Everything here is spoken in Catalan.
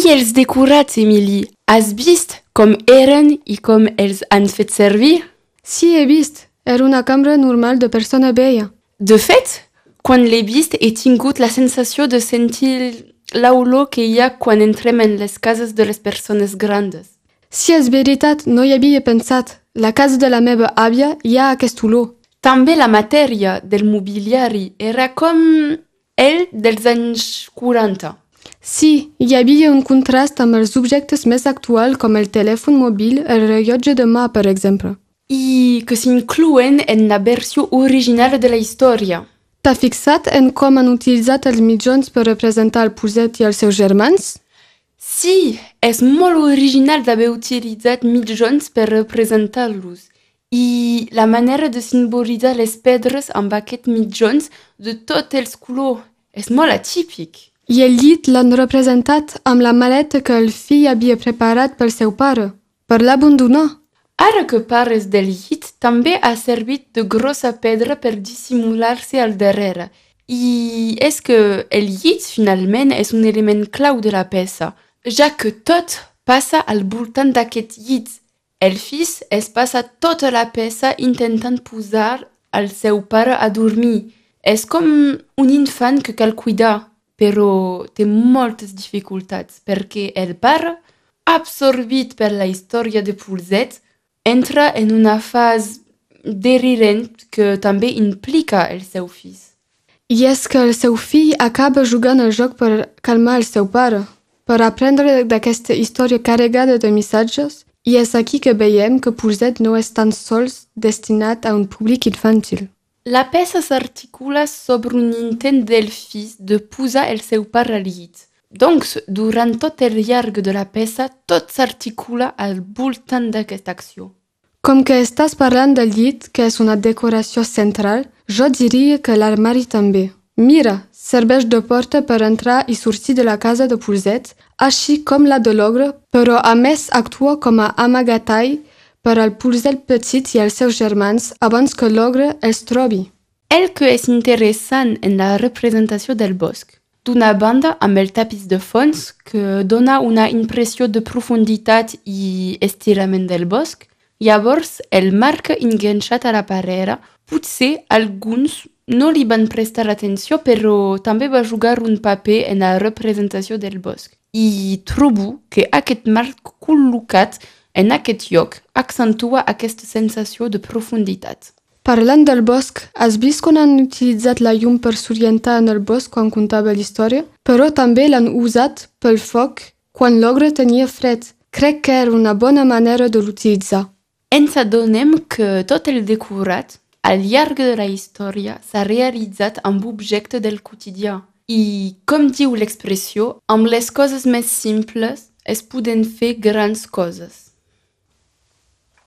I els decorats, Emily, has vist com eren i com els han fet servir? Sí, he vist. Era una cambra normal de persona vella. De fet, quan l'he vist he tingut la sensació de sentir l'olor que hi ha quan entrem en les cases de les persones grandes. Si és veritat, no hi havia pensat. La casa de la meva àvia hi ha aquest olor. També la matèria del mobiliari era com el dels anys 40. Sí, hi havia un contrast amb els objectes més actuals com el telèfon mòbil, el rellotge de mà, per exemple. I que s'incluen en la versió original de la història. T'ha fixat en com han utilitzat els mitjons per representar el Puset i els seus germans? Sí, és molt original d'haver utilitzat mitjons per representar-los. I la manera de simbolitzar les pedres amb aquests mitjons de tots els colors és molt atípic. El llit l'han representat amb la maleta que el fill havia preparat pel seu pare, per l'abandonar. Ara que pares del llit, també ha servit de grossa pedra per dissimular-se al darrere. I és que el llit, finalment, és un element clau de la peça, ja que tot passa al voltant d'aquest llit. El fill es passa tota la peça intentant posar el seu pare a dormir. És com un infant que cal però té moltes dificultats perquè el pare, absorbit per la història de Pulset, entra en una fase derirent que també implica el seu fill. I és que el seu fill acaba jugant el joc per calmar el seu pare, per aprendre d'aquesta història carregada de missatges, i és aquí que veiem que Pulset no és tan sols destinat a un públic infantil. La peça s'articula sobre un intent del fill de posar el seu pare al durant tot el llarg de la peça, tot s'articula al voltant d'aquesta acció. Com que estàs parlant del llit, que és una decoració central, jo diria que l'armari també. Mira, serveix de porta per entrar i sortir de la casa de Pulset, així com la de l'ogre, però a més actua com a per al Pulset petit i els seus germans abans que l'ogre els trobi. El que és interessant en la representació del bosc. D'una banda, amb el tapís de fons, que dona una impressió de profunditat i estirament del bosc, llavors el marc enganxat a la parera, potser alguns no li van prestar atenció, però també va jugar un paper en la representació del bosc. I trobo que aquest marc col·locat en aquest lloc accentua aquesta sensació de profunditat. Parlant del bosc, has vist com han utilitzat la llum per s'orientar en el bosc quan contava la història? Però també l'han usat pel foc quan l'ogre tenia fred. Crec que era una bona manera de l'utilitzar. Ens adonem que tot el decorat, al llarg de la història, s'ha realitzat amb objectes del quotidià. I, com diu l'expressió, amb les coses més simples es poden fer grans coses.